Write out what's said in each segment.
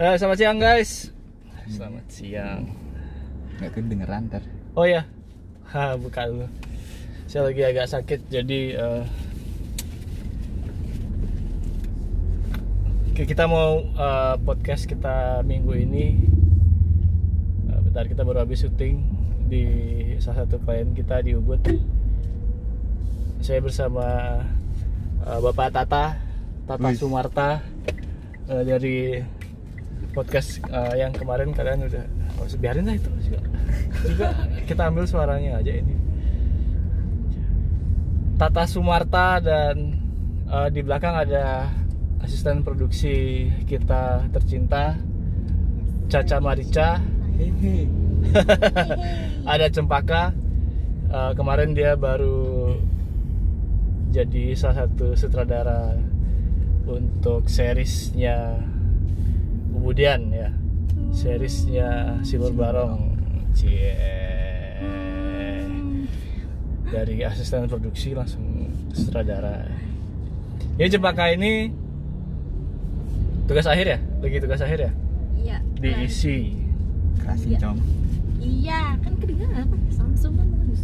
Eh, selamat siang guys. Selamat siang. Nggak kedengeran ntar. Oh ya, ha buka dulu. Saya lagi agak sakit jadi oke, kita mau eh, podcast kita minggu ini. Eh, bentar kita baru habis syuting di salah satu klien kita di Ubud. Saya bersama eh, Bapak Tata, Tata Wih. Sumarta eh, dari podcast eh, yang kemarin kalian udah oh, biarin lah itu juga. Juga kita ambil suaranya aja ini. Tata Sumarta dan eh, di belakang ada asisten produksi kita tercinta Caca Marica. Ada Cempaka. Eh, kemarin dia baru jadi salah satu sutradara untuk seriesnya Ubudian ya seriesnya Silur Barong Cie dari asisten produksi langsung sutradara ini Cempaka ini tugas akhir ya lagi tugas akhir ya Iya. diisi Kerasin Iya. com. Iya, kan kedengaran apa? Samsung kan bagus.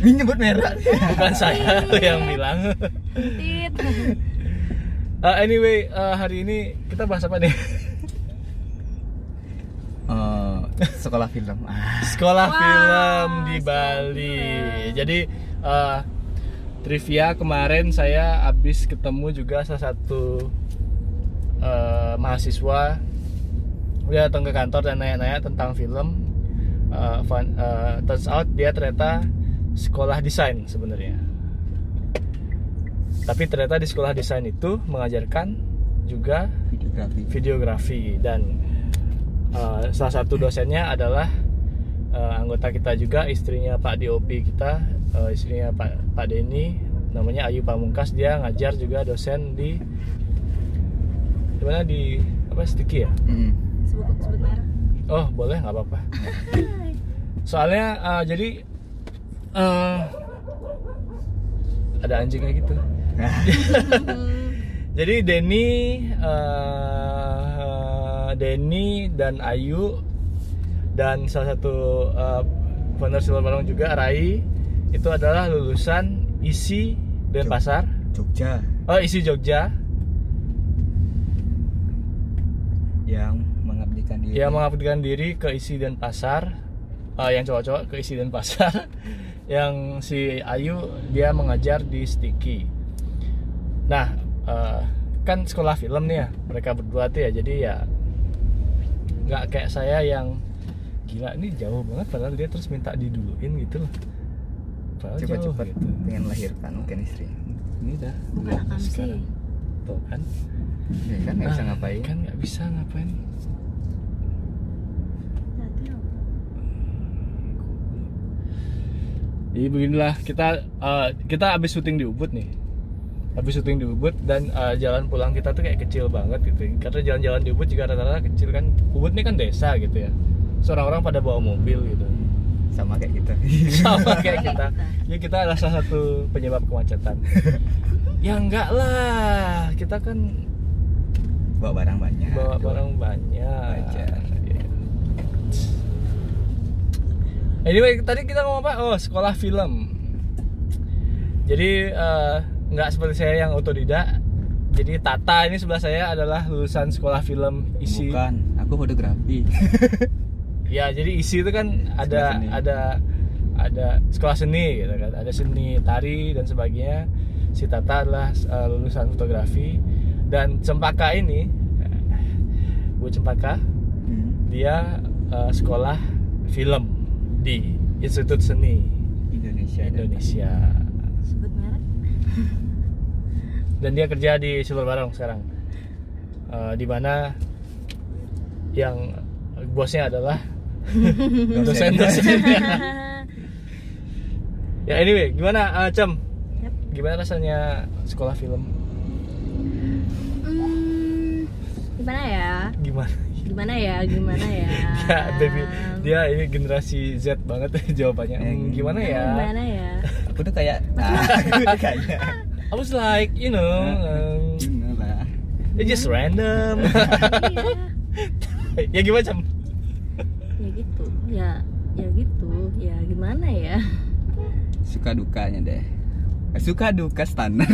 Ini nyebut merah. bukan saya yang bilang Tit. Uh, anyway, uh, hari ini kita bahas apa nih? Eh, sekolah film. Ah, Sekolah Wah, film di sekolah Bali. film. Jadi uh, trivia kemarin saya habis ketemu juga salah satu uh, mahasiswa dia datang ke kantor dan nanya-nanya tentang film. Uh, fun- uh, turns out dia ternyata sekolah desain sebenarnya. Tapi ternyata di sekolah desain itu mengajarkan juga videografi. videografi dan uh, salah satu dosennya adalah uh, anggota kita juga istrinya Pak DOP kita uh, istrinya Pak Pak Denny namanya Ayu Pamungkas dia ngajar juga dosen di di mana di apa Stiki ya Mm. Sebut sebut merek. oh boleh nggak apa-apa soalnya uh, jadi uh, ada anjingnya gitu Jadi Denny, eh, Denny dan Ayu dan salah satu eh, founder Silver Barong juga Rai itu adalah lulusan ISI Denpasar. Jogja Oh ISI Jogja yang mengabdikan diri. yang mengabdikan diri ke ISI Denpasar. Eh, yang cowok-cowok ke ISI Denpasar. yang si Ayu dia mengajar di Stiki. Nah, eh, kan sekolah film nih ya, mereka berdua tuh ya, jadi ya nggak kayak saya yang gila ini jauh banget padahal dia terus minta diduluin gitu loh. Padahal jauh cepat-cepat gitu. pengen melahirkan mungkin istri. Ini dah dua akam sih. sekarang. Tuh kan? Ya kan nggak bisa Ah, ngapain. Kan nggak bisa ngapain. Jadi beginilah kita eh, kita habis syuting di Ubud nih. Habis syuting di Ubud dan eh, jalan pulang kita tuh kayak kecil banget gitu. Karena jalan-jalan di Ubud juga rata-rata kecil kan. Ubud ini kan desa gitu ya. Seorang orang pada bawa mobil gitu. Sama kayak kita. Sama kayak kita. Ya kita adalah salah satu penyebab kemacetan. ya enggak lah. Kita kan Bawa barang banyak. bawa barang banyak. Wajar. Iya. Anyway, tadi kita ngomong apa? Oh, sekolah film. Jadi eh, nggak seperti saya yang otodidak. Jadi Tata ini sebelah saya adalah lulusan sekolah film isi. Bukan, aku fotografi. Ya, jadi isi itu kan ada ada ada sekolah seni gitu kan. Ada seni tari dan sebagainya. Si Tata adalah eh, lulusan fotografi dan Cempaka ini eh, Bu Cempaka Hmm. dia eh, sekolah film di Institut Seni Indonesia. Indonesia. Dan dia kerja di Silver Barong sekarang Eh, di mana yang bosnya adalah dosen-dosen ya anyway gimana eh, Cem Yap. gimana rasanya sekolah film Hmm, gimana ya? gimana Gimana ya? Gimana ya? ya baby dia ini generasi Z banget jawabannya Hmm, gimana ya Gimana ya? Aku tuh kayak ah, aku tuh kayak I was like you know um, lah. It's just random. ya gimana Cam? ya gitu ya ya gitu ya gimana ya Suka dukanya deh. Suka duka standar.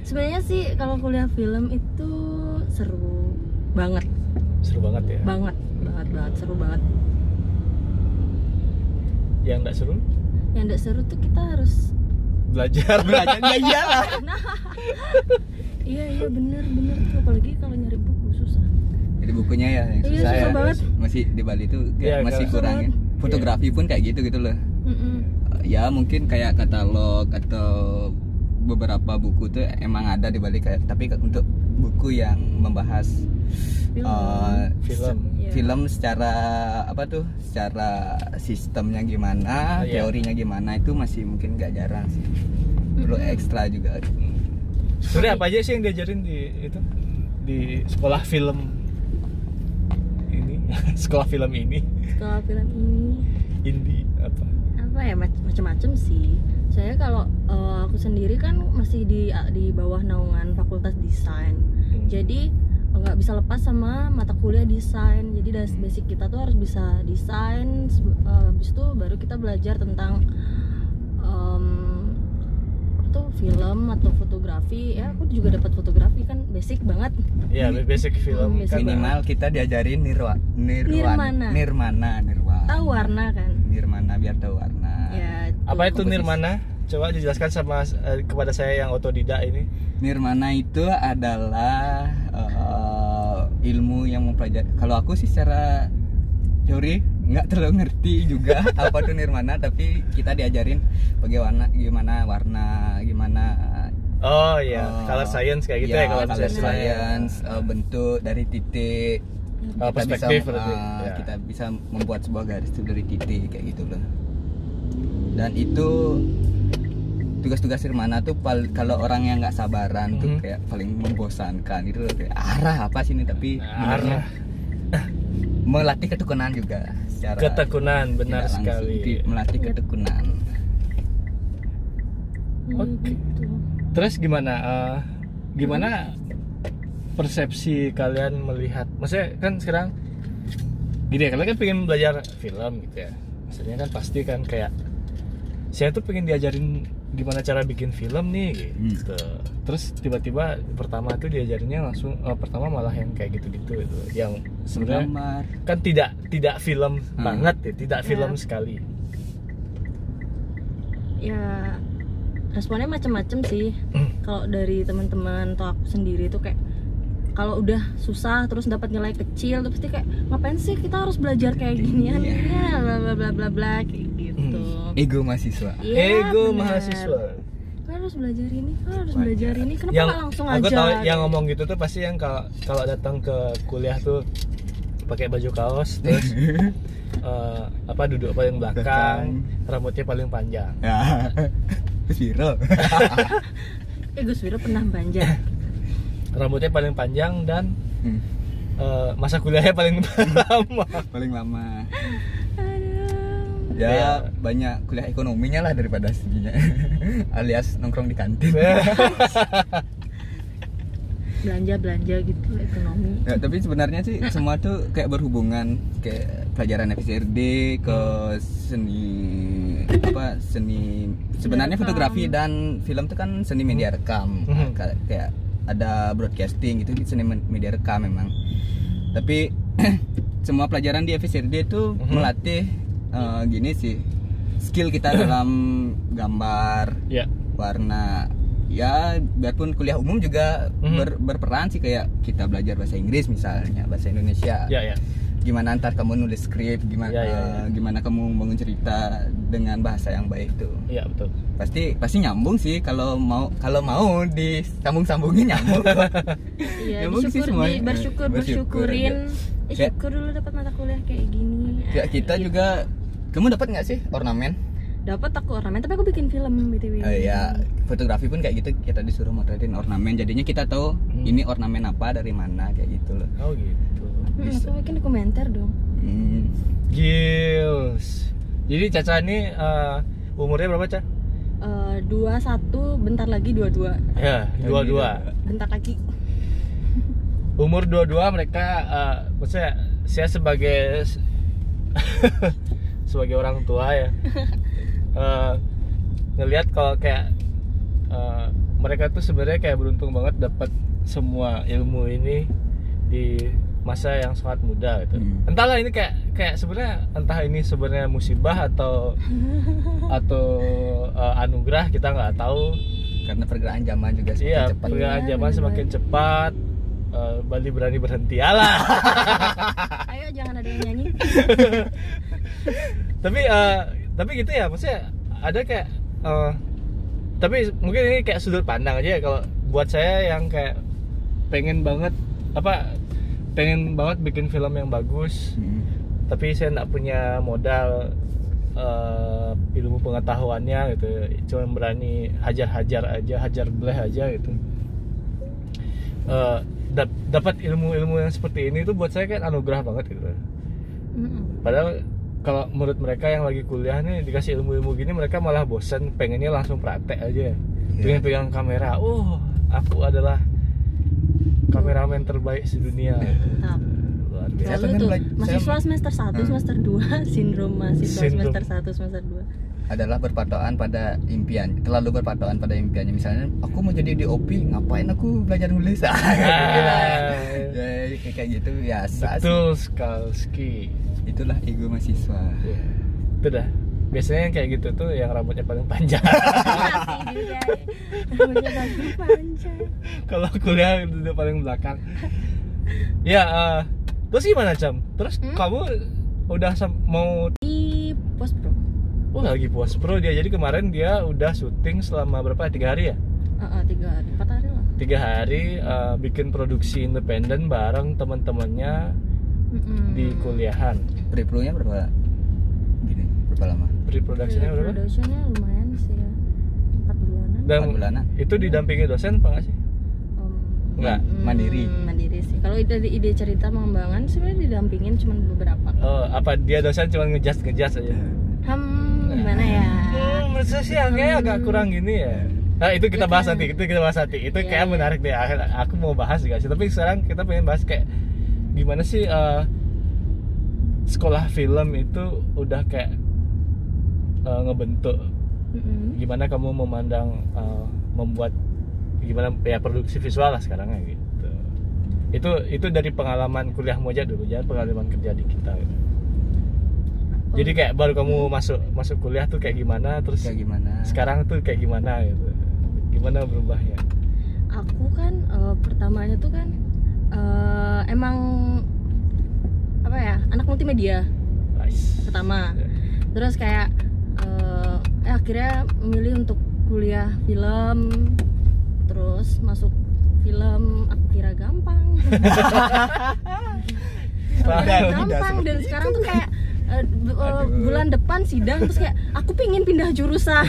sebenarnya sih kalau kuliah film itu seru banget Seru banget ya. banget banget banget seru banget Yang enggak seru yang tidak seru tuh kita harus belajar. Belajar ya iyalah. iya iya bener bener tuh apalagi kalau nyari buku susah Jadi bukunya ya yang Iya, susah, susah ya. banget. Masih di Bali tuh kayak Iya, masih kurang ya. Fotografi pun kayak gitu gitu loh. Mm-mm. Ya mungkin kayak katalog atau beberapa buku tuh emang ada di Bali kayak tapi untuk buku yang membahas Film. eh, Film. Iya. film secara apa tuh secara sistemnya gimana Iya. teorinya gimana itu masih mungkin gak jarang sih perlu ekstra juga Sebenarnya apa aja sih yang diajarin di itu di sekolah film ini, sekolah film ini, kalau film ini indie apa? apa ya mac- macam-macam sih saya kalau eh, aku sendiri kan masih di di bawah naungan fakultas desain Hmm. jadi nggak bisa lepas sama mata kuliah desain jadi dari basic kita tuh harus bisa desain eh, habis itu baru kita belajar tentang em, apa tuh film atau fotografi ya aku juga dapat fotografi kan basic banget Ya, basic film basic. kan minimal kita diajarin nirwa nirwan Nirmana. nirmana nirwana tahu warna kan nirmana biar tahu warna ya apa itu komposisi. nirmana? Coba dijelaskan sama eh, kepada saya yang otodidak ini. nirmana itu adalah eh, ilmu yang mempelajari. Kalau aku sih secara teori nggak terlalu ngerti juga apa tuh nirmana tapi kita diajarin bagaimana gimana warna gimana Oh iya, eh, color science kayak gitu ya, kalau color science eh, bentuk dari titik. Oh, kita perspektif bisa, eh, Ya. kita bisa membuat sebuah garis itu dari titik kayak gitu loh. Dan itu tugas-tugas Irmana tuh pal- kalau orang yang nggak sabaran tuh Mhm. kayak paling membosankan gitu loh kayak arah apa sih ini tapi Arah melatih ketekunan juga secara ketekunan benar langsung. sekali. Ti- melatih ketekunan Ya, Oke. gitu. Terus gimana? eh, gimana persepsi kalian melihat? Maksudnya kan sekarang gini ya, kalian kan pengen belajar film gitu ya. Maksudnya kan pasti kan kayak saya tuh pengen diajarin gimana cara bikin film nih gitu. Terus tiba-tiba pertama tuh diajarinnya langsung eh, pertama malah yang kayak gitu-gitu gitu. Yang sebenarnya Gambar. kan tidak tidak film Hmm. banget ya, tidak Ya. film sekali. ya responnya macam-macam sih Hmm. kalau dari teman-teman atau aku sendiri tuh kayak kalau udah susah terus dapat nilai kecil tuh pasti kayak ngapain sih kita harus belajar kayak ginian ya bla bla bla bla bla kayak ego mahasiswa. Iya, Ego bener. mahasiswa. Kan harus belajar ini kan harus Wajar. belajar ini. Kenapa yang nggak langsung aku aja tahu yang ngomong gitu tuh pasti yang kalau kalau datang ke kuliah tuh pakai baju kaos terus eh, apa duduk paling belakang. rambutnya paling panjang. Ya. Viral eh Wiro pernah banjar rambutnya paling panjang dan Hmm, eh, masa kuliahnya paling lama. Paling lama. ya. Iya. banyak kuliah ekonominya lah daripada seginya alias nongkrong di kantin. Belanja belanja gitu ekonomi. Ya, tapi sebenarnya sih semua tuh kayak berhubungan. Kayak pelajaran FSRD ke seni apa seni sebenarnya Rekam. fotografi dan film tuh kan seni media rekam. Mhm. Kayak- kayak ada broadcasting gitu seni media rekam memang. Tapi semua pelajaran di FSRD itu melatih eh, gini sih skill kita dalam gambar ya warna ya biarpun kuliah umum juga Mhm. ber- berperan sih kayak kita belajar bahasa Inggris misalnya bahasa Indonesia ya ya gimana ntar kamu nulis skrip gimana Ya, ya, ya. eh, gimana kamu bangun cerita dengan bahasa yang baik tuh ya betul pasti pasti nyambung sih kalau mau kalau mau disambung sambungin nyambung. Iya, Nyambung sih di, bersyukur, Bersyukur bersyukurin. Eh, Kayak- syukur dulu dapat mata kuliah kayak gini. ya kita Gitu. juga kamu dapat nggak sih ornamen dapat aku ornamen, tapi aku bikin film btw. Eh, ya fotografi pun kayak gitu kita disuruh motretin ornamen jadinya kita tahu Hmm. ini ornamen apa dari mana kayak gitu loh oh gitu Hmm, bisa. aku bikin dokumenter dong. Hmm. Gils jadi Caca ini eh, umurnya berapa Caca eh, dua satu bentar lagi dua dua ya dua dua bentar lagi umur dua-dua mereka eh, maksudnya saya sebagai sebagai orang tua ya eh, ngelihat kalau kayak eh, mereka tuh sebenarnya kayak beruntung banget dapat semua ilmu ini di masa yang sangat muda gitu. Hmm. Entahlah ini kayak kayak sebenarnya entah ini sebenarnya musibah atau atau eh, anugerah kita nggak tahu. karena pergerakan zaman juga semakin Iya, cepat pergerakan Iya, zaman semakin cepat. eh, Bali berani berhenti alah. ayo jangan ada yang nyanyi tapi eh, tapi gitu ya maksudnya ada kayak eh, tapi mungkin ini kayak sudut pandang aja ya kalau buat saya yang kayak pengen banget apa pengen banget bikin film yang bagus Hmm. tapi saya nggak punya modal eh, ilmu pengetahuannya gitu cuma berani hajar-hajar aja hajar bleh aja gitu Eh, dap- dapat ilmu-ilmu yang seperti ini tuh buat saya kan anugerah banget gitu Mm-mm. Padahal kalau menurut mereka yang lagi kuliah nih dikasih ilmu-ilmu gini mereka malah bosen pengennya langsung praktek aja. Iya. Pengen pegang kamera. Oh, aku adalah kameramen terbaik sedunia. Mantap. Luar Saya biasa. Lalu tuh mahasiswa semester 1, Hmm. semester 2 sindrom mahasiswa Sindrom. semester 1, semester 2 adalah berpatokan pada impian terlalu berpatokan pada impiannya misalnya aku mau jadi DOP ngapain aku belajar nulis ah, gitu lah. ya, kayak kayak gitu biasa sih. Betul sekali. Itulah ego mahasiswa Ya. Itu dah. Biasanya yang kayak gitu tuh yang rambutnya paling panjang. Rambutnya paling panjang kalau kuliah itu paling belakang. Ya, eh, terus gimana Cam? Terus Hmm? kamu udah mau Di post pro Oh lagi puas pro dia jadi kemarin dia udah syuting selama berapa tiga hari ya uh, tiga hari, empat hari lah tiga hari uh, bikin produksi independen bareng teman-temannya Mm-mm. di kuliahan pre-pro-nya berapa gini berapa lama pre-productionnya berapa Productionnya lumayan sih ya empat bulanan dan Empat bulanan? itu didampingi dosen apa nggak sih Om, Nggak, mm, mandiri. mandiri sih kalau ide ide cerita pengembangan sebenarnya didampingin cuma beberapa oh, apa dia dosen cuma ngejas ngejas aja hmm gimana ya hmm, menurut saya sih kayak agak kurang gini ya Nah, itu kita Ya bahas kan? nanti, itu kita bahas nanti. Itu Iya, kayak iya. menarik deh. Aku mau bahas juga sih. Tapi sekarang kita pengen bahas kayak gimana sih eh, sekolah film itu udah kayak eh, ngebentuk? Mm-mm. gimana kamu memandang uh, membuat gimana ya produksi visual lah sekarang ya gitu. Itu itu dari pengalaman kuliahmu aja dulu jangan pengalaman kerja di kita. Gitu. jadi kayak baru kamu masuk masuk kuliah tuh kayak gimana terus kayak gimana? sekarang tuh kayak gimana gitu? Gimana berubahnya? Aku kan eh, pertamanya tuh kan eh, emang apa ya anak multimedia nice. pertama. Ya. terus kayak eh, eh, akhirnya memilih untuk kuliah film terus masuk film aku kira gampang gampang dan sekarang tuh kayak Aduh. bulan depan sidang terus kayak aku pingin pindah jurusan.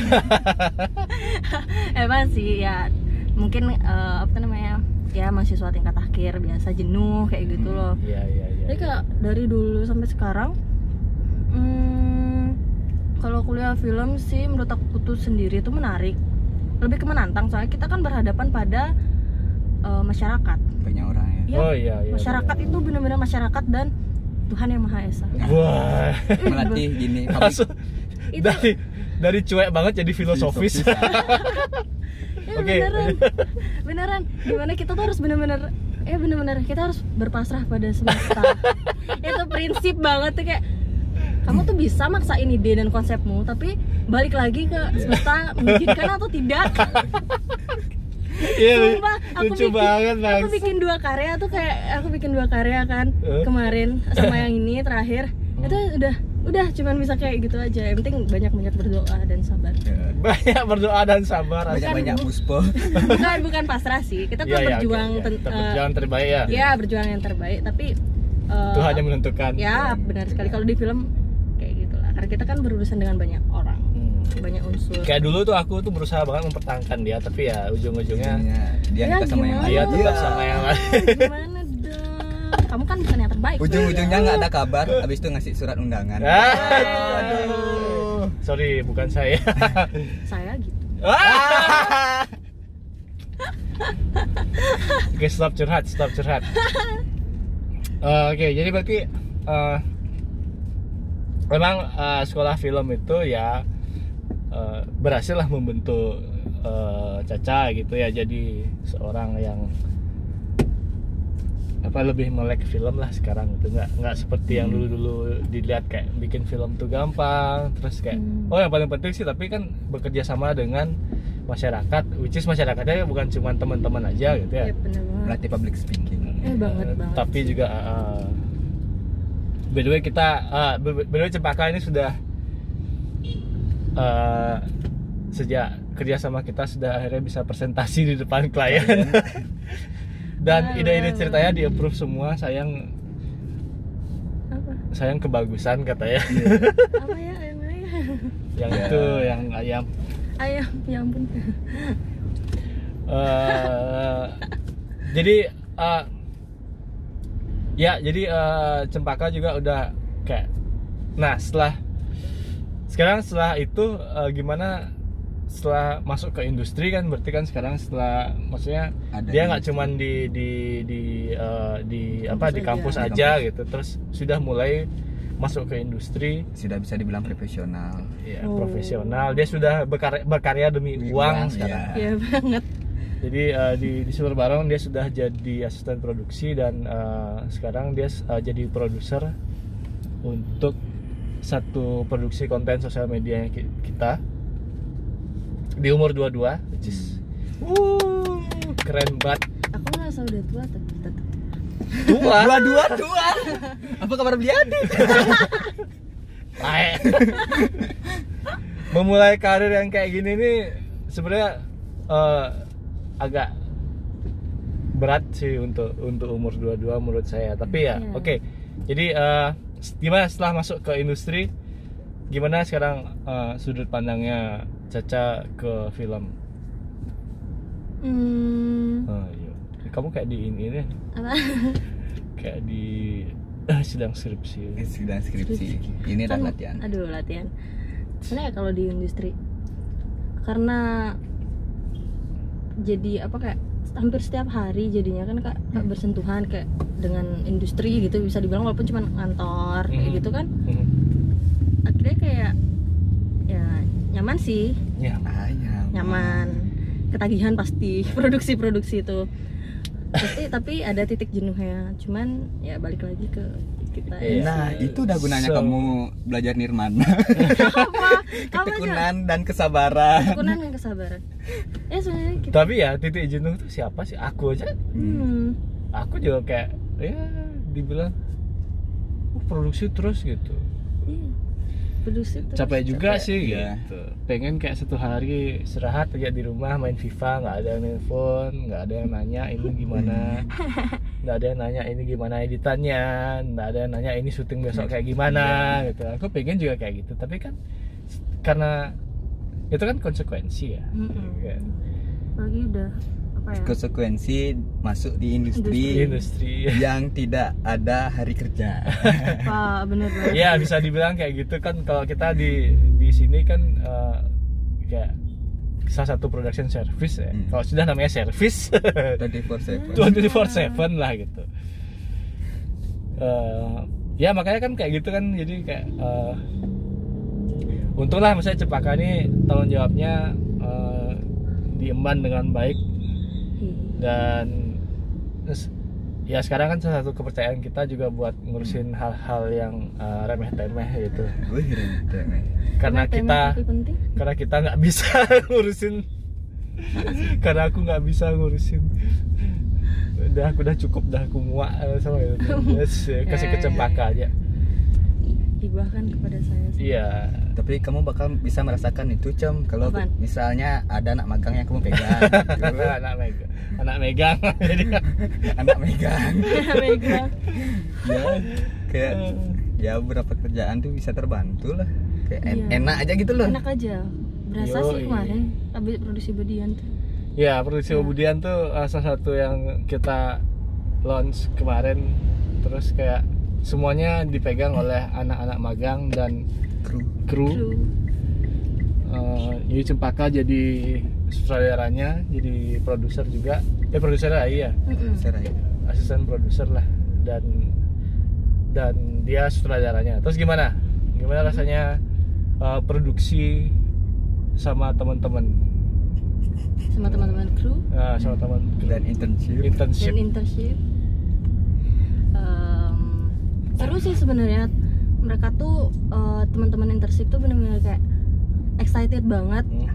Emang sih ya mungkin eh, apa namanya ya mahasiswa tingkat akhir biasa jenuh kayak gitu loh. iya iya iya jadi kayak dari dulu sampai sekarang hmm, kalau kuliah film sih menurut aku tuh sendiri itu menarik. Lebih ke menantang soalnya kita kan berhadapan pada eh, masyarakat. Banyak orang ya. Ya oh iya iya masyarakat itu benar-benar masyarakat dan Tuhan yang Maha Esa. Wah. Melatih gini Itu- dari dari cuek banget jadi filosofis ya, Oke. beneran. Beneran. Gimana kita tuh harus bener-bener ya bener-bener kita harus berpasrah pada semesta. Itu prinsip banget tuh kayak kamu tuh bisa maksain ide dan konsepmu tapi balik lagi ke semesta mengizinkan atau tidak? Iya, Sumpah, aku lucu bikin, banget aku bikin dua karya tuh kayak aku bikin dua karya kan Eh? kemarin sama yang ini terakhir. Itu udah udah cuman bisa kayak gitu aja. Yang penting banyak banyak berdoa dan sabar. Ya, banyak berdoa dan sabar banyak banyak buspo bukan bukan pasrah sih. Kita tuh Iya, iya, berjuang ten- Tetap eh, berjuang terbaik ya. ya berjuang yang terbaik tapi eh, Tuhan yang menentukan. ya benar sekali. Kalau di film kayak gitulah. Karena kita kan berurusan dengan banyak orang Hmm. banyak unsur. Kayak dulu tuh aku tuh berusaha banget mempertahankan dia tapi ya ujung-ujungnya Ujungnya dia Ya, nikah sama yang lain dia tetap Iya. sama yang lain. Gimana dong? Kamu kan bukan terbaik. Ujung-ujungnya nggak ada kabar habis itu ngasih surat undangan. Ah, aduh. Sorry bukan saya. Saya gitu. Ah! Oke, stop curhat, stop curhat. Eh, Oke, jadi berarti eh, memang eh, sekolah film itu ya eh, berhasil lah membentuk eh, Caca gitu ya jadi seorang yang apa lebih melek film lah sekarang gitu. Nggak nggak seperti yang dulu dulu dilihat kayak bikin film tuh gampang terus kayak Hmm. oh yang paling penting sih tapi kan bekerja sama dengan masyarakat which is masyarakatnya bukan cuma teman-teman aja gitu ya. Ya Melatih public speaking. eh banget Eh, banget. tapi sih. juga uh, by the way kita uh, by by the way Cempaka ini sudah uh, sejak kerja sama kita sudah akhirnya bisa presentasi di depan klien dan Wow, ide-ide ceritanya di approve semua sayang. Apa? Sayang kebagusan katanya. Apa ya yang mana ya yang Ya. itu yang ayam. Ayam ya ampun. Eh, jadi eh, ya jadi eh, Cempaka juga udah kayak nah setelah sekarang setelah itu eh, gimana setelah masuk ke industri kan berarti kan sekarang setelah maksudnya Ada dia nggak cuman di di di eh, di apa Kampus di aja. kampus Di aja kampus. gitu terus sudah mulai masuk ke industri Sudah bisa dibilang profesional. ya Oh. profesional dia sudah berkarya, berkarya demi Demi uang, uang, sekarang iya. ya banget jadi eh, di di Silver Barong dia sudah jadi asisten produksi dan eh, sekarang dia eh, jadi produser untuk satu produksi konten sosial media yang ki- kita di umur 22 which is Wuh, keren banget aku ngerasa udah tua tapi tetap tua Dua-dua tua. Apa kabar beli adik? Tae. memulai karir yang kayak gini nih sebenarnya eh, agak berat sih untuk untuk umur 22 menurut saya tapi ya Iya. oke jadi eh, gimana setelah masuk ke industri gimana sekarang eh, sudut pandangnya Caca ke film hmm, oh, iya. kamu kayak di ini nih apa kayak di eh, sedang skripsi Sedang skripsi. Ini Kan- dan latihan. aduh latihan sebenarnya kalau di industri karena jadi apa kayak hampir setiap hari jadinya kan kak kak Hmm. bersentuhan kayak dengan industri gitu bisa dibilang walaupun cuma kantor kayak Mhm. gitu kan Mhm. akhirnya kayak ya nyaman sih. Ya ya. nyaman. Ketagihan pasti produksi-produksi itu. Pasti tapi ada titik jenuhnya. Cuman ya balik lagi ke kita. Iya. Nah, itu udah gunanya So- kamu belajar nirmana. Ketekunan dan kesabaran. ketekunan dan kesabaran. Ya sebenarnya kita tapi ya titik jenuh itu siapa sih? Aku aja. Hmm, aku juga kayak ya dibilang "Oh, produksi terus gitu. Iya. Terus, capek juga capek. sih Iya. gitu pengen kayak satu hari istirahat aja di rumah main FIFA nggak ada yang nelfon nggak ada yang nanya ini gimana nggak ada yang nanya ini gimana editannya nggak ada yang nanya ini syuting besok kayak gimana gitu aku pengen juga kayak gitu tapi kan karena itu kan konsekuensi ya Mm-mm. Kayak lagi udah apa ya? Konsekuensi masuk di industri, industri. Yang tidak ada hari kerja. bener banget. Ya bisa dibilang kayak gitu kan. Kalau kita di di sini kan eh, kayak salah satu production service ya. Hmm. kalau sudah namanya service. 24/7. 24/7 lah gitu. Eh, ya makanya kan kayak gitu kan. Jadi kayak eh, untunglah misalnya Cepaka ini tanggung jawabnya eh, diemban dengan baik. Dan terus, ya sekarang kan salah satu kepercayaan kita juga buat ngurusin hal-hal yang eh, remeh-temeh gitu. Wih, remeh. karena kita karena kita nggak bisa ngurusin. Karena aku nggak bisa ngurusin. Udah aku udah cukup dah aku muak eh, sama itu. Yes, kasih Ya, ya, kecempaka aja hibahkan kepada saya sih. iya Tapi kamu bakal bisa merasakan itu, Cem. Kalau Apaan? misalnya ada anak magang yang kamu pegang. gitu. anak megang anak megang jadi anak megang. Mega ya, kayak ya beberapa kerjaan tuh bisa terbantu lah. Kayak en- Iya. enak aja gitu loh. enak aja berasa sih Yoi. kemarin abis produksi bedian tuh ya produksi Ya. Budian tuh eh, salah satu yang kita launch kemarin terus kayak semuanya dipegang oleh anak-anak magang dan Kru. kru. Kru. uh, Yui Cempaka jadi sutradaranya jadi produser juga. Eh produser iya. Mm-mm. Serai. asisten produser lah. Dan dan dia sutradaranya. Terus gimana? Gimana rasanya uh, produksi sama teman-teman? Sama teman-teman kru. Uh, sama teman dan internship. Internship. Dan internship seru sih sebenarnya mereka tuh eh, teman-teman internship tuh benar-benar kayak excited banget Hmm.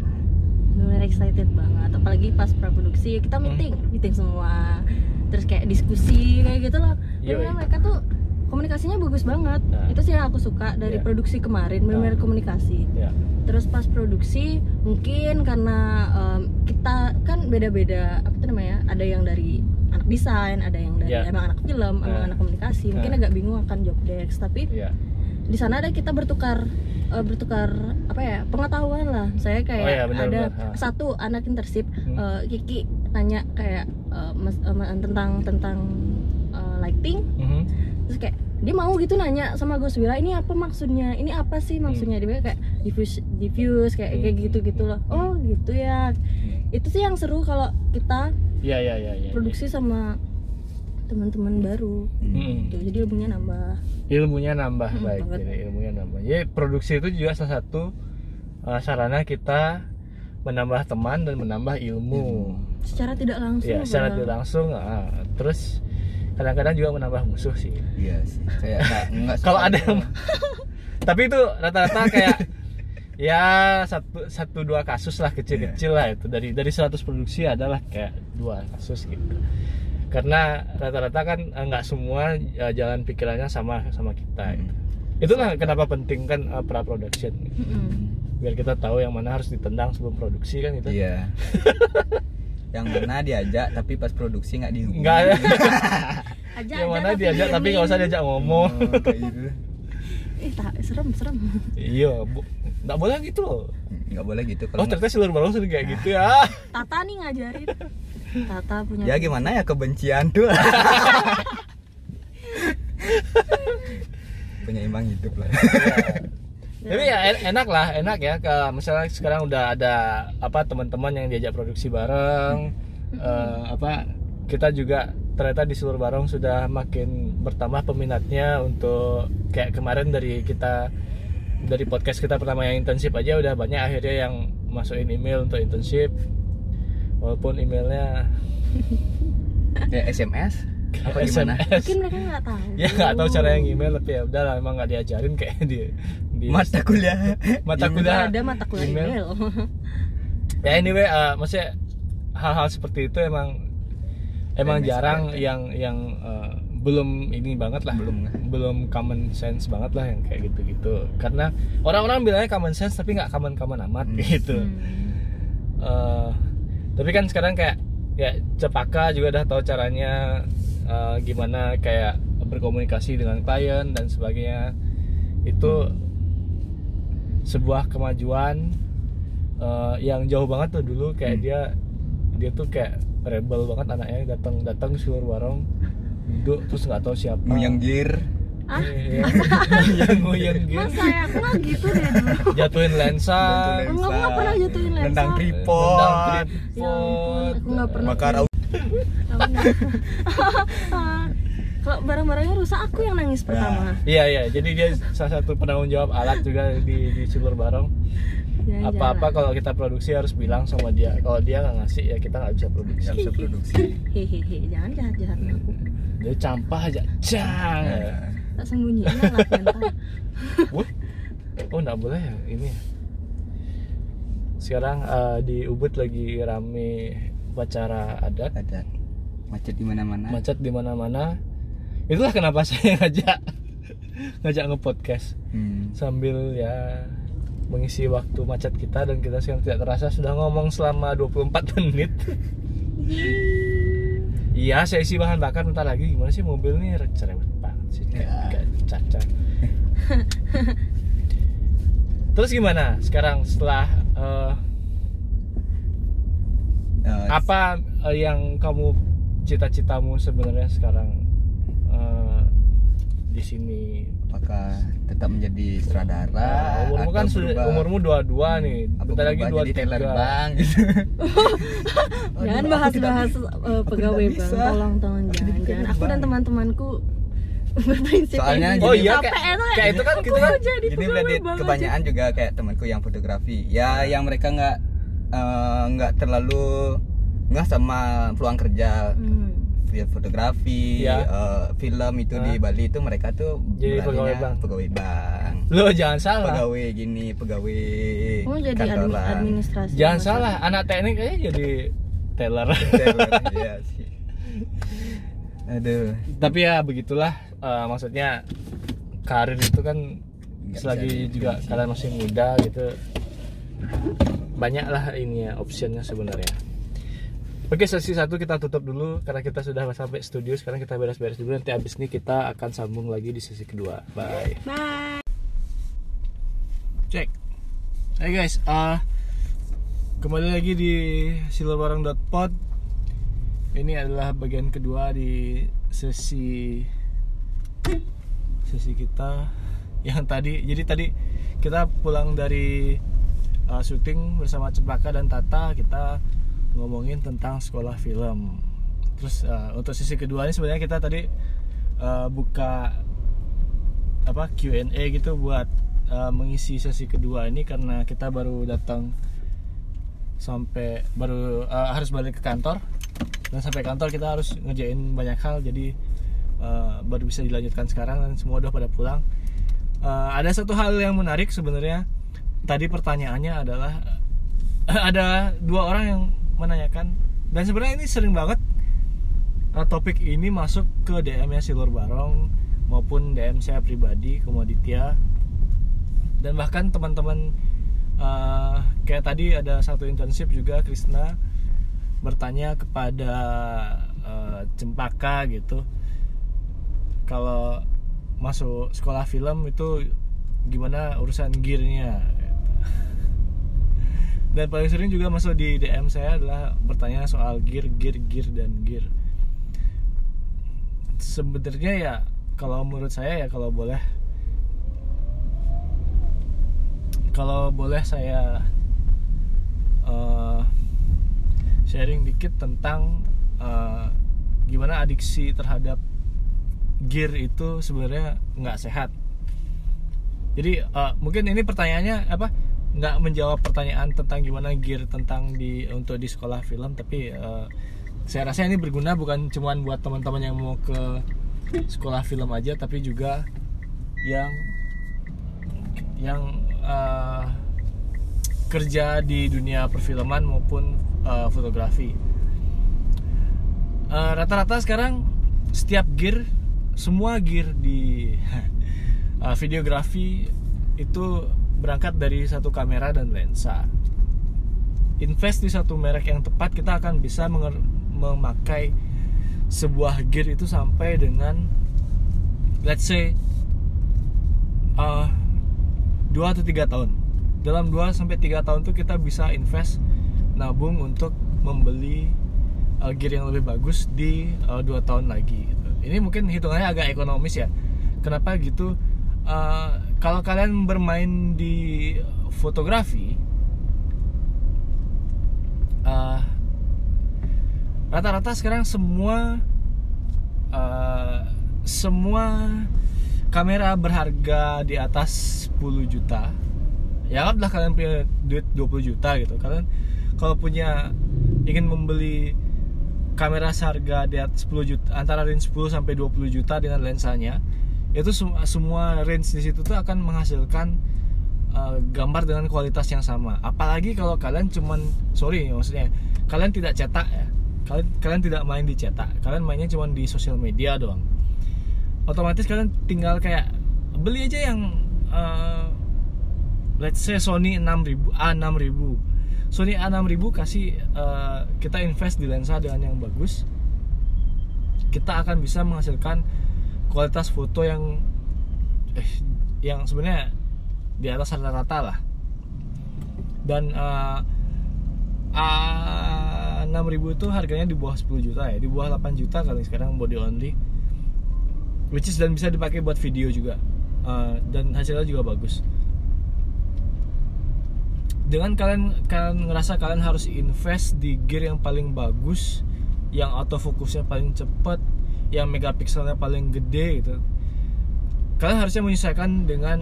benar excited banget apalagi pas praproduksi kita Hmm. meeting meeting semua terus kayak diskusi kayak gitu loh. Bener-bener mereka tuh komunikasinya bagus banget Nah. itu sih yang aku suka dari Iya. produksi kemarin benar-benar komunikasi ya terus pas produksi mungkin karena em, kita kan beda-beda apa tuh namanya ada yang dari anak desain ada yang dari Ya. emang anak film emang Nah. anak komunikasi mungkin Nah. agak bingung akan job desk tapi ya di sana ada kita bertukar eh, bertukar apa ya pengetahuan lah saya kayak Oh iya, benar, ada benar. Ha. satu anak internship Hmm. eh, Kiki nanya kayak eh, mas- ma- tentang tentang eh, lighting Mhm. terus kayak dia mau gitu nanya sama Gus Wira ini apa maksudnya ini apa sih maksudnya dia bilang kayak diffuse diffuse kayak kayak Hmm. gitu gitu loh oh gitu ya itu sih yang seru kalau kita ya ya ya ya produksi sama teman-teman baru. Hmm. gitu. Jadi ilmunya nambah. Ilmunya nambah Hmm, baik. banget. jadi ilmunya nambah. Ya produksi itu juga salah satu uh, sarana kita menambah teman dan menambah ilmu. Secara tidak langsung ya secara tidak langsung ah. terus kadang-kadang juga menambah musuh sih. Iya sih. Kayak nggak Kalau ada gitu. yang- tapi itu rata-rata kayak ya satu satu dua kasus lah kecil-kecil lah itu. Dari dari 100 produksi adalah kayak dua kasus gitu. Karena rata-rata kan eh, nggak semua eh, jalan pikirannya sama sama kita gitu. itulah kenapa penting kan eh, pra production Mm-mm. biar kita tahu yang mana harus ditendang sebelum produksi kan itu iya. Yang mana diajak tapi pas produksi nggak dihubungi. Nggak. Aja yang aja mana diajak tapi nggak usah diajak ngomong. Oh, kayak gitu. Ih tak serem serem. Iya bu- nggak boleh gitu loh. Nggak boleh gitu. Oh kalau nggak- ternyata seluruh baru sering kayak gitu ya. Tata nih ngajarin. Tata punya ya gimana ya? Kebencian tuh. Penyeimbang hidup lah. Tapi ya en- enak lah, enak ya. Ke misalnya sekarang udah ada apa teman-teman yang diajak produksi bareng, eh, apa kita juga ternyata di seluruh bareng sudah makin bertambah peminatnya untuk kayak kemarin dari kita dari podcast kita pertama yang internship aja udah banyak akhirnya yang masukin email untuk internship walaupun emailnya kayak SMS apa gimana SMS. Mungkin mereka nggak tahu ya nggak tahu cara yang email tapi ya udah lah emang nggak diajarin kayak di, di mata kuliah mata kuliah ada mata kuliah email. email, ya anyway uh, maksudnya hal-hal seperti itu emang emang jarang sekali. yang yang uh, belum ini banget lah Belum. belum common sense banget lah yang kayak gitu-gitu karena orang-orang bilangnya common sense tapi nggak common common amat Hmm. gitu Hmm. Uh, tapi kan sekarang kayak ya Cepaka juga udah tahu caranya uh, gimana kayak berkomunikasi dengan klien dan sebagainya itu sebuah kemajuan uh, yang jauh banget tuh dulu kayak Hmm. dia dia tuh kayak rebel banget anaknya datang datang ke seluruh warung duduk terus nggak tahu siapa. Yang gear Ah? Yang nguyang gitu Masa ya aku nggak gitu deh dulu. Jatuhin lensa. Enggak, aku nggak pernah jatuhin lensa. Nendang Nendang tripod. Ya tripod aku nggak pernah. Bakar. Kalau barang-barangnya rusak aku yang nangis pertama. Iya iya, jadi dia salah satu penanggung jawab alat juga di di Silur Barong. Jalan-jalan. Apa-apa kalau kita produksi harus bilang sama dia. Kalau dia nggak ngasih ya kita nggak bisa produksi. nggak bisa produksi Hehehe, jangan jahat-jahat aku Dia campah aja, cang. Tak sembunyiin lah oh nggak boleh ya ini. Sekarang eh, di Ubud lagi rame upacara adat, ada macet di mana-mana macet di mana-mana. Itulah kenapa saya ngajak ngajak nge-podcast. Hmm. sambil ya mengisi waktu macet kita dan kita sekarang tidak terasa sudah ngomong selama 24 menit. Iya saya isi bahan bakar bentar lagi. Gimana sih mobil nih? Cerewet banget sih. Kayak, Ya. cacat terus gimana sekarang setelah Eh, apa eh, yang kamu cita-citamu sebenarnya sekarang di sini. Apakah tetap menjadi sutradara Nah, umurmu kan berubah- umurmu dua dua nih bentar lagi dua tiga Bang gitu. Jangan bahas bahas eh, pegawai bang. Bisa. tolong tolong Aku jangan aku dan teman-temanku berprinsip Soalnya kayak gini- oh iya kayak, itu kayak itu kan kita kan jadi Jadi berarti aja. kebanyakan juga kayak temanku yang fotografi. Ya yang mereka nggak eh, nggak terlalu nggak sama peluang kerja. Hmm. Via fotografi, Ya. eh, film itu di? Bali itu mereka tuh Jadi pegawai bank. pegawai bank. lo jangan salah Pegawai gini, pegawai Oh jadi admi- kantoran. administrasi. jangan masa. salah anak teknik aja jadi teller Iya sih. Aduh. tapi ya begitulah eh, maksudnya karir itu kan Nggak selagi juga kalian masih muda gitu banyak lah ini ya optionnya sebenarnya Oke sesi satu kita tutup dulu karena kita sudah sampai studio. Sekarang kita beres-beres dulu. Nanti abis ini kita akan sambung lagi di sesi kedua. Bye. Bye. cek. Hai guys. Ah kembali lagi di silverbarang.pod ini adalah bagian kedua di sesi sesi kita yang tadi. Jadi tadi kita pulang dari uh, syuting bersama Cempaka dan Tata. Kita ngomongin tentang sekolah film. Terus uh, untuk sesi kedua ini sebenarnya kita tadi uh, buka apa Q&A gitu buat uh, mengisi sesi kedua ini karena kita baru datang sampai baru uh, harus balik ke kantor. Dan sampai kantor kita harus ngerjain banyak hal jadi uh, baru bisa dilanjutkan sekarang dan semua udah pada pulang. Uh, ada satu hal yang menarik sebenarnya. Tadi pertanyaannya adalah ada dua orang yang menanyakan dan sebenarnya ini sering banget uh, topik ini masuk ke DM nya Silur Barong maupun DM saya pribadi Komoditya dan bahkan teman-teman uh, kayak tadi ada satu internship juga Krisna bertanya kepada uh, Cempaka gitu kalau masuk sekolah film itu gimana urusan gearnya dan paling sering juga masuk di DM saya adalah bertanya soal gear, gear, gear dan gear sebenarnya ya kalau menurut saya ya kalau boleh kalau boleh saya eh, sharing dikit tentang eh, gimana adiksi terhadap gear itu sebenarnya nggak sehat. Jadi eh, mungkin ini pertanyaannya apa? Nggak menjawab pertanyaan tentang gimana gear tentang di untuk di sekolah film, tapi eh, saya rasa ini berguna bukan cuma buat teman-teman yang mau ke sekolah film aja, tapi juga yang yang eh, kerja di dunia perfilman maupun eh, fotografi. Rata-rata sekarang setiap gear semua gear di uh, videografi itu berangkat dari satu kamera dan lensa. Invest di satu merek yang tepat, kita akan bisa memakai sebuah gear itu sampai dengan let's say uh, 2 atau 3 tahun. Dalam 2 sampai 3 tahun itu kita bisa invest nabung untuk membeli uh, gear yang lebih bagus di uh, 2 tahun lagi gitu. Ini mungkin hitungannya agak ekonomis ya. Kenapa gitu? Uh, kalau kalian bermain di fotografi, uh, rata-rata sekarang semua uh, semua kamera berharga di atas 10 juta. Ya anggaplah kalian punya duit 20 juta gitu. Kalian kalau punya ingin membeli kamera seharga di atas 10 juta antara range 10 sampai 20 juta dengan lensanya itu sem- semua range di situ tuh akan menghasilkan uh, gambar dengan kualitas yang sama. Apalagi kalau kalian cuman sorry maksudnya kalian tidak cetak ya. Kalian kalian tidak main di cetak. Kalian mainnya cuman di sosial media doang. Otomatis kalian tinggal kayak beli aja yang uh, let's say Sony 6000 A6000 Sony A6000 kasih uh, kita invest di lensa dengan yang bagus. Kita akan bisa menghasilkan kualitas foto yang eh, yang sebenarnya di atas rata-rata lah. Dan uh, A6000 itu harganya di bawah 10 juta ya di bawah 8 juta kali sekarang body only. Which is dan bisa dipakai buat video juga. Uh, dan hasilnya juga bagus. Dengan kalian kalian ngerasa kalian harus invest di gear yang paling bagus yang autofocusnya paling cepat yang megapikselnya paling gede gitu. Kalian harusnya menyesuaikan dengan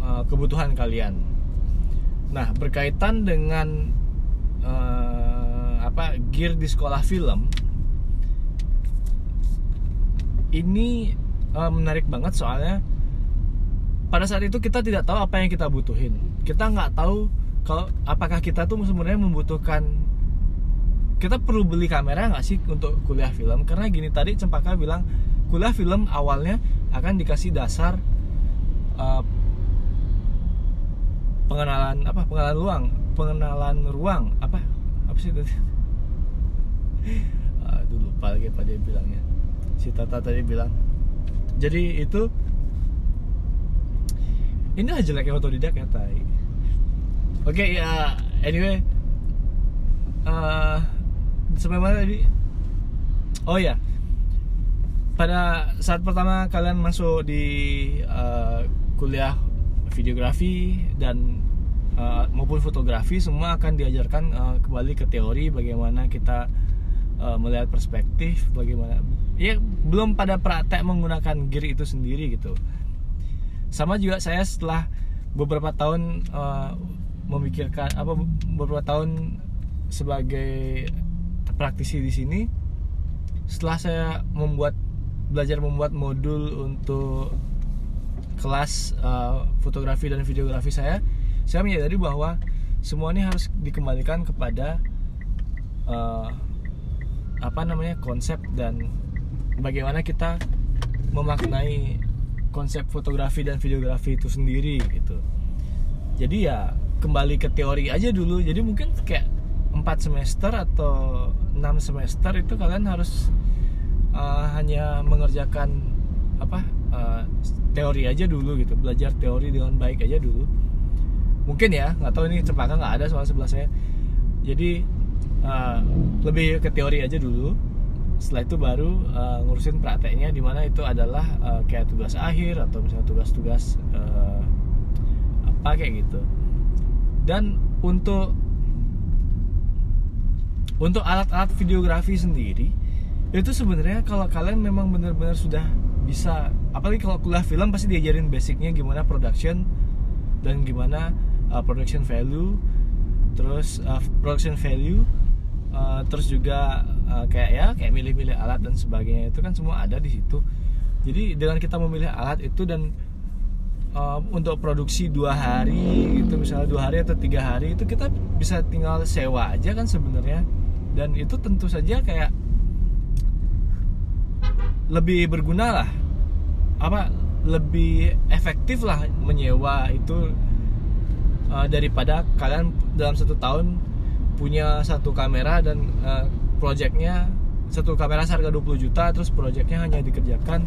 uh, kebutuhan kalian. Nah berkaitan dengan uh, apa gear di sekolah film ini uh, menarik banget soalnya pada saat itu kita tidak tahu apa yang kita butuhin. Kita nggak tahu kalau apakah kita tuh sebenarnya membutuhkan kita perlu beli kamera nggak sih untuk kuliah film? Karena gini tadi Cempaka bilang kuliah film awalnya akan dikasih dasar uh, pengenalan apa? Pengenalan ruang pengenalan ruang. Apa? Apa sih tadi aduh lupa lagi apa dia bilangnya. Si Tata tadi bilang. Jadi itu ini aja jeleknya otodidak ya tai. Oke okay, ya anyway uh, sampai mana tadi? Oh ya pada saat pertama kalian masuk di uh, kuliah videografi dan uh, maupun fotografi semua akan diajarkan uh, kembali ke teori bagaimana kita uh, melihat perspektif bagaimana ya belum pada praktek menggunakan gear itu sendiri gitu. Sama juga saya setelah beberapa tahun uh, memikirkan apa beberapa tahun sebagai praktisi di sini setelah saya membuat belajar membuat modul untuk kelas uh, fotografi dan videografi saya saya menyadari bahwa semua ini harus dikembalikan kepada uh, apa namanya konsep dan bagaimana kita memaknai konsep fotografi dan videografi itu sendiri gitu. Jadi ya kembali ke teori aja dulu. Jadi mungkin kayak 4 semester atau 6 semester itu kalian harus uh, hanya mengerjakan apa uh, teori aja dulu gitu belajar teori dengan baik aja dulu. Mungkin ya nggak tahu ini cempaka nggak ada soal sebelah saya. Jadi uh, lebih ke teori aja dulu. Setelah itu baru uh, ngurusin prakteknya di mana itu adalah uh, kayak tugas akhir atau misalnya tugas-tugas uh, apa kayak gitu. Dan untuk untuk alat-alat videografi sendiri itu sebenarnya kalau kalian memang benar-benar sudah bisa apalagi kalau kuliah film pasti diajarin basicnya gimana production dan gimana uh, production value terus uh, production value uh, terus juga uh, kayak ya kayak milih-milih alat dan sebagainya. Itu kan semua ada di situ. Jadi dengan kita memilih alat itu dan uh, untuk produksi dua hari gitu misalnya dua hari atau tiga hari itu kita bisa tinggal sewa aja kan sebenarnya dan itu tentu saja kayak lebih berguna lah. Apa lebih efektif lah menyewa itu uh, daripada kalian dalam satu tahun punya satu kamera dan uh, projectnya satu kamera seharga 20 juta terus projectnya hanya dikerjakan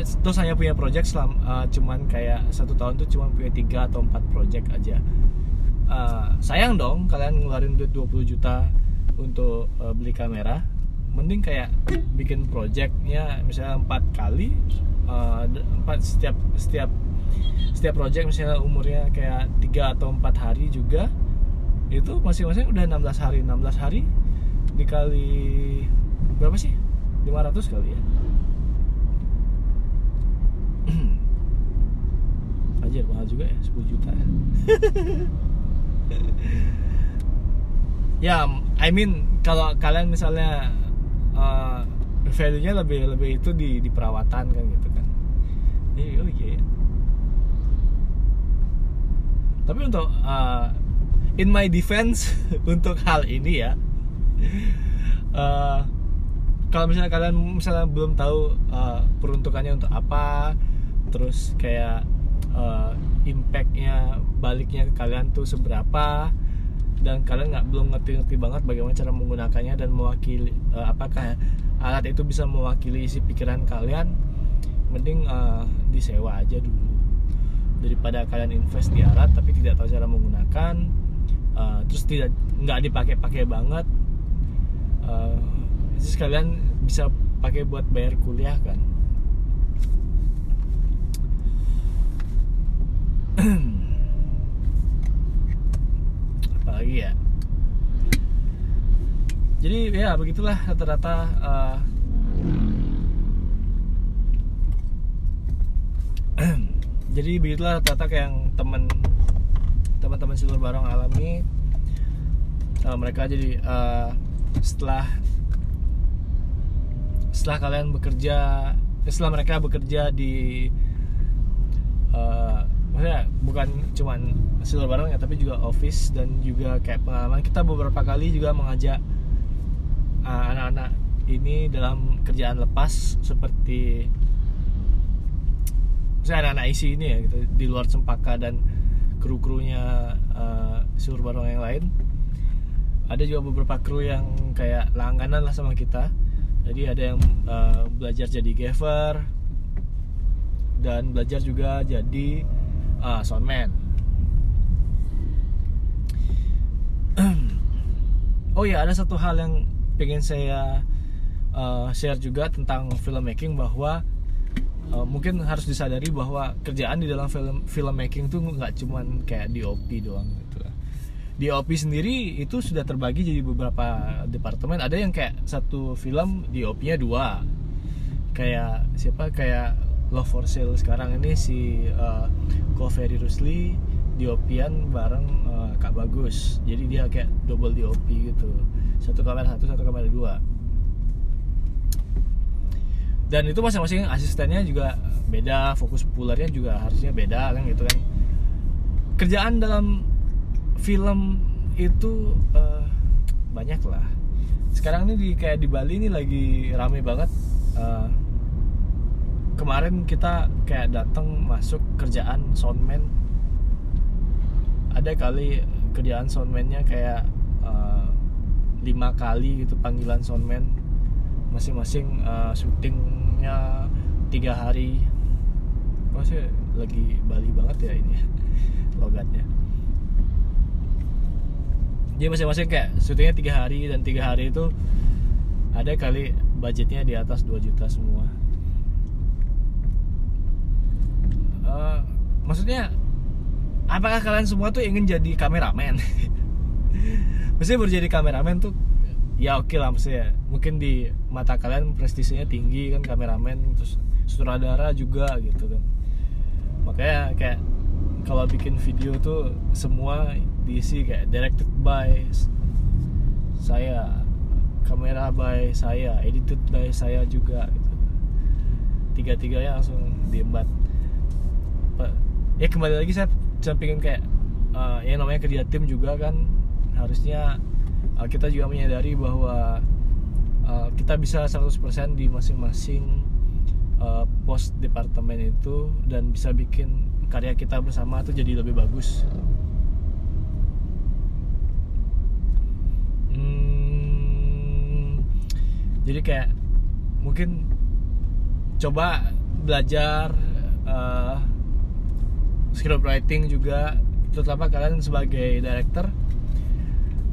eh, terus hanya punya project selam, uh, cuman kayak satu tahun tuh cuma punya tiga atau empat project aja. Uh, sayang dong kalian ngeluarin duit 20 juta untuk uh, beli kamera mending kayak bikin projectnya misalnya empat kali empat uh, setiap setiap setiap project misalnya umurnya kayak tiga atau empat hari juga itu masing-masing udah 16 hari. 16 hari dikali berapa sih? 500 kali ya. Aja mahal juga ya 10 juta ya. Ya I mean kalau kalian misalnya uh, value-nya lebih lebih itu di di perawatan kan gitu kan iya oh iya yeah. tapi untuk uh, in my defense untuk hal ini ya uh, kalau misalnya kalian misalnya belum tahu uh, peruntukannya untuk apa terus kayak uh, impactnya baliknya ke kalian tuh seberapa dan kalian nggak belum ngerti-ngerti banget bagaimana cara menggunakannya dan mewakili uh, apakah alat itu bisa mewakili isi pikiran kalian mending uh, disewa aja dulu. Daripada kalian invest di alat tapi tidak tahu cara menggunakan uh, terus tidak nggak dipakai-pakai banget uh, terus kalian bisa pakai buat bayar kuliah kan. apalagi ya jadi ya begitulah rata-rata uh, jadi begitulah rata-rata yang teman teman-teman silver barong alami. Uh, mereka jadi uh, setelah setelah kalian bekerja setelah mereka bekerja di maksudnya bukan cuman silver barong ya tapi juga office dan juga kayak pengalaman. Kita beberapa kali juga mengajak uh, anak-anak ini dalam kerjaan lepas seperti saya anak-anak isi ini ya gitu di luar Cempaka dan kru-krunya uh, Barong yang lain. Ada juga beberapa kru yang kayak langganan lah sama kita. Jadi ada yang uh, belajar jadi gaver dan belajar juga jadi uh, soundman oh ya ada satu hal yang pengen saya uh, share juga tentang filmmaking bahwa uh, mungkin harus disadari bahwa kerjaan di dalam film filmmaking tuh nggak cuman kayak DOP doang gitu. DOP sendiri itu sudah terbagi jadi beberapa departemen. Ada yang kayak satu film DOP-nya dua. Kayak siapa? Kayak Love for Sale. Sekarang ini si uh, Rusli DOP-an bareng uh, Kak Bagus. Jadi dia kayak double DOP gitu. Satu kamera satu satu kamera dua. Dan itu masing-masing asistennya juga beda fokus populernya juga harusnya beda kan gitu kan. Kerjaan dalam film itu uh, banyak lah. Sekarang ini di kayak di Bali ini lagi rame banget uh, kemarin kita kayak datang masuk kerjaan soundman. Ada kali kerjaan soundmannya kayak uh, lima kali gitu panggilan soundman. Masing-masing uh, syutingnya tiga hari. Masih lagi Bali banget ya ini logatnya. Dia masing-masing kayak syutingnya tiga hari dan tiga hari itu ada kali budgetnya di atas 2 juta semua uh, maksudnya apakah kalian semua tuh ingin jadi kameramen? Maksudnya baru jadi kameramen tuh ya oke okay lah maksudnya. Mungkin di mata kalian prestisnya tinggi kan kameramen terus sutradara juga gitu kan. Makanya kayak kalau bikin video tuh semua diisi kayak directed by saya kamera by saya edited by saya juga gitu. Tiga tiganya langsung diembat ya kembali lagi saya saya kayak uh, yang namanya kerja tim juga kan harusnya uh, kita juga menyadari bahwa uh, kita bisa 100% di masing-masing uh, pos departemen itu dan bisa bikin karya kita bersama tuh jadi lebih bagus. Hmm, jadi kayak mungkin coba belajar uh, script writing juga terutama kalian sebagai director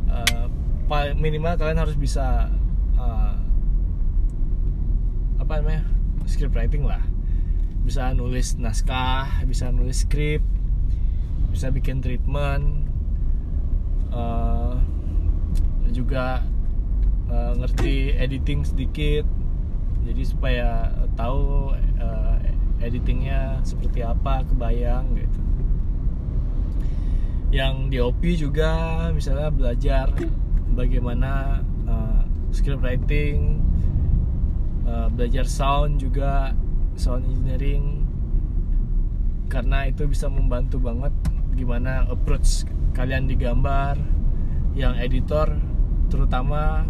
uh, minimal kalian harus bisa uh, apa namanya script writing lah. Bisa nulis naskah bisa nulis skrip bisa bikin treatment uh, juga uh, ngerti editing sedikit. Jadi supaya tahu uh, editingnya seperti apa kebayang gitu yang di OP juga misalnya belajar bagaimana uh, script writing uh, belajar sound juga sound engineering. Karena itu bisa membantu banget gimana approach kalian digambar yang editor terutama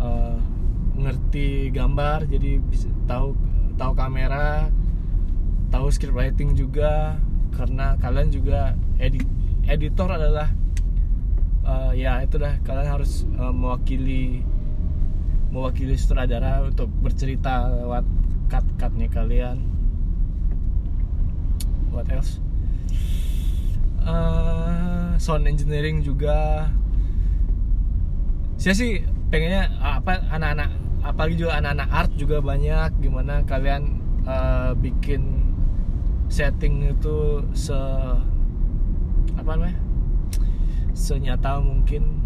uh, ngerti gambar jadi bisa tahu tahu kamera tahu script writing juga. Karena kalian juga edit editor adalah uh, ya itu dah. Kalian harus uh, mewakili mewakili sutradara untuk bercerita lewat cut-cutnya kalian. What else? Uh, sound engineering juga. Saya sih pengennya apa anak-anak apalagi juga anak-anak art juga banyak. Gimana kalian uh, bikin setting itu se apa namanya? Senyata mungkin.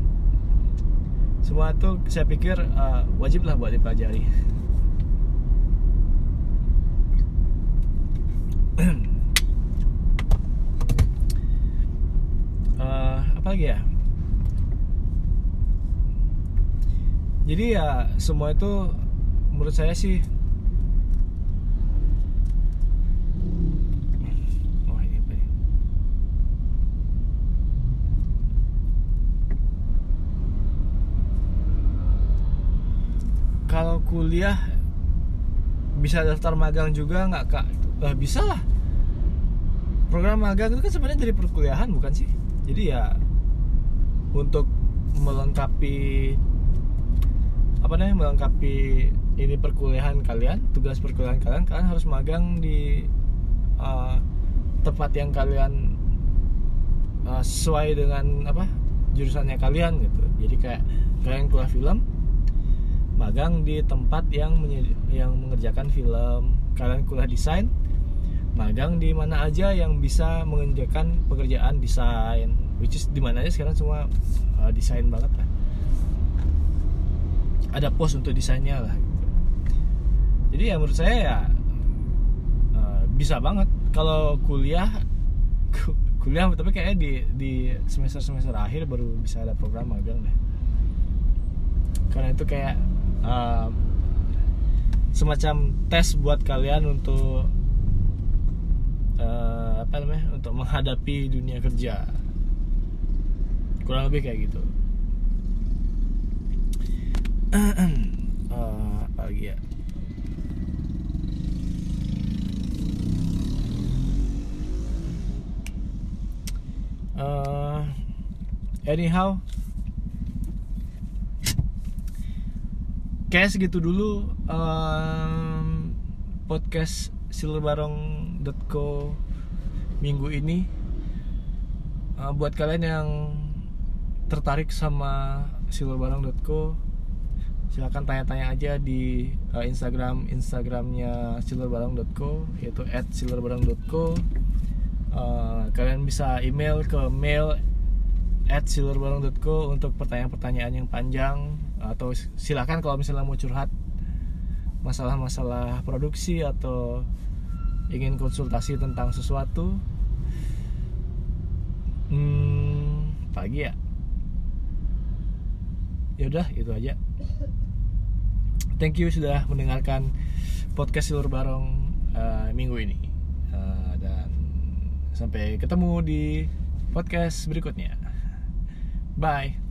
Semua itu saya pikir uh, wajib lah buat dipelajari. Uh, apa lagi ya? Jadi ya semua itu menurut saya sih oh ini apa ya? kalau kuliah bisa daftar magang juga nggak kak? Bisa lah. Program magang itu kan sebenarnya dari perkuliahan bukan sih? Jadi ya untuk melengkapi apa namanya melengkapi ini perkuliahan kalian tugas perkuliahan kalian kalian harus magang di uh, tempat yang kalian uh, sesuai dengan apa jurusannya kalian gitu. Jadi kayak kalian kuliah film magang di tempat yang yang mengerjakan film. Kalian kuliah desain magang di mana aja yang bisa mengerjakan pekerjaan desain. Which is di mana aja sekarang semua uh, desain banget lah. Ada pos untuk desainnya lah gitu. jadi ya menurut saya ya uh, bisa banget. Kalau kuliah ku- kuliah tapi kayaknya di di semester semester akhir baru bisa ada program magang deh. Karena itu kayak uh, semacam tes buat kalian untuk eh, apa namanya untuk menghadapi dunia kerja. Kurang lebih kayak gitu. Apa lagi ya? Eh, anyhow kayak segitu dulu em, podcast silverbarong.co minggu ini. Eh, buat kalian yang tertarik sama silverbarong.co silahkan tanya-tanya aja di eh, Instagram Instagramnya silverbarong.co yaitu at Eh, kalian bisa email ke mail at untuk pertanyaan-pertanyaan yang panjang atau silakan kalau misalnya mau curhat masalah-masalah produksi atau ingin konsultasi tentang sesuatu hmm, pagi ya. Ya udah itu aja. Thank you sudah mendengarkan podcast Silur Barong eh, minggu ini. Eh, dan sampai ketemu di podcast berikutnya. Bye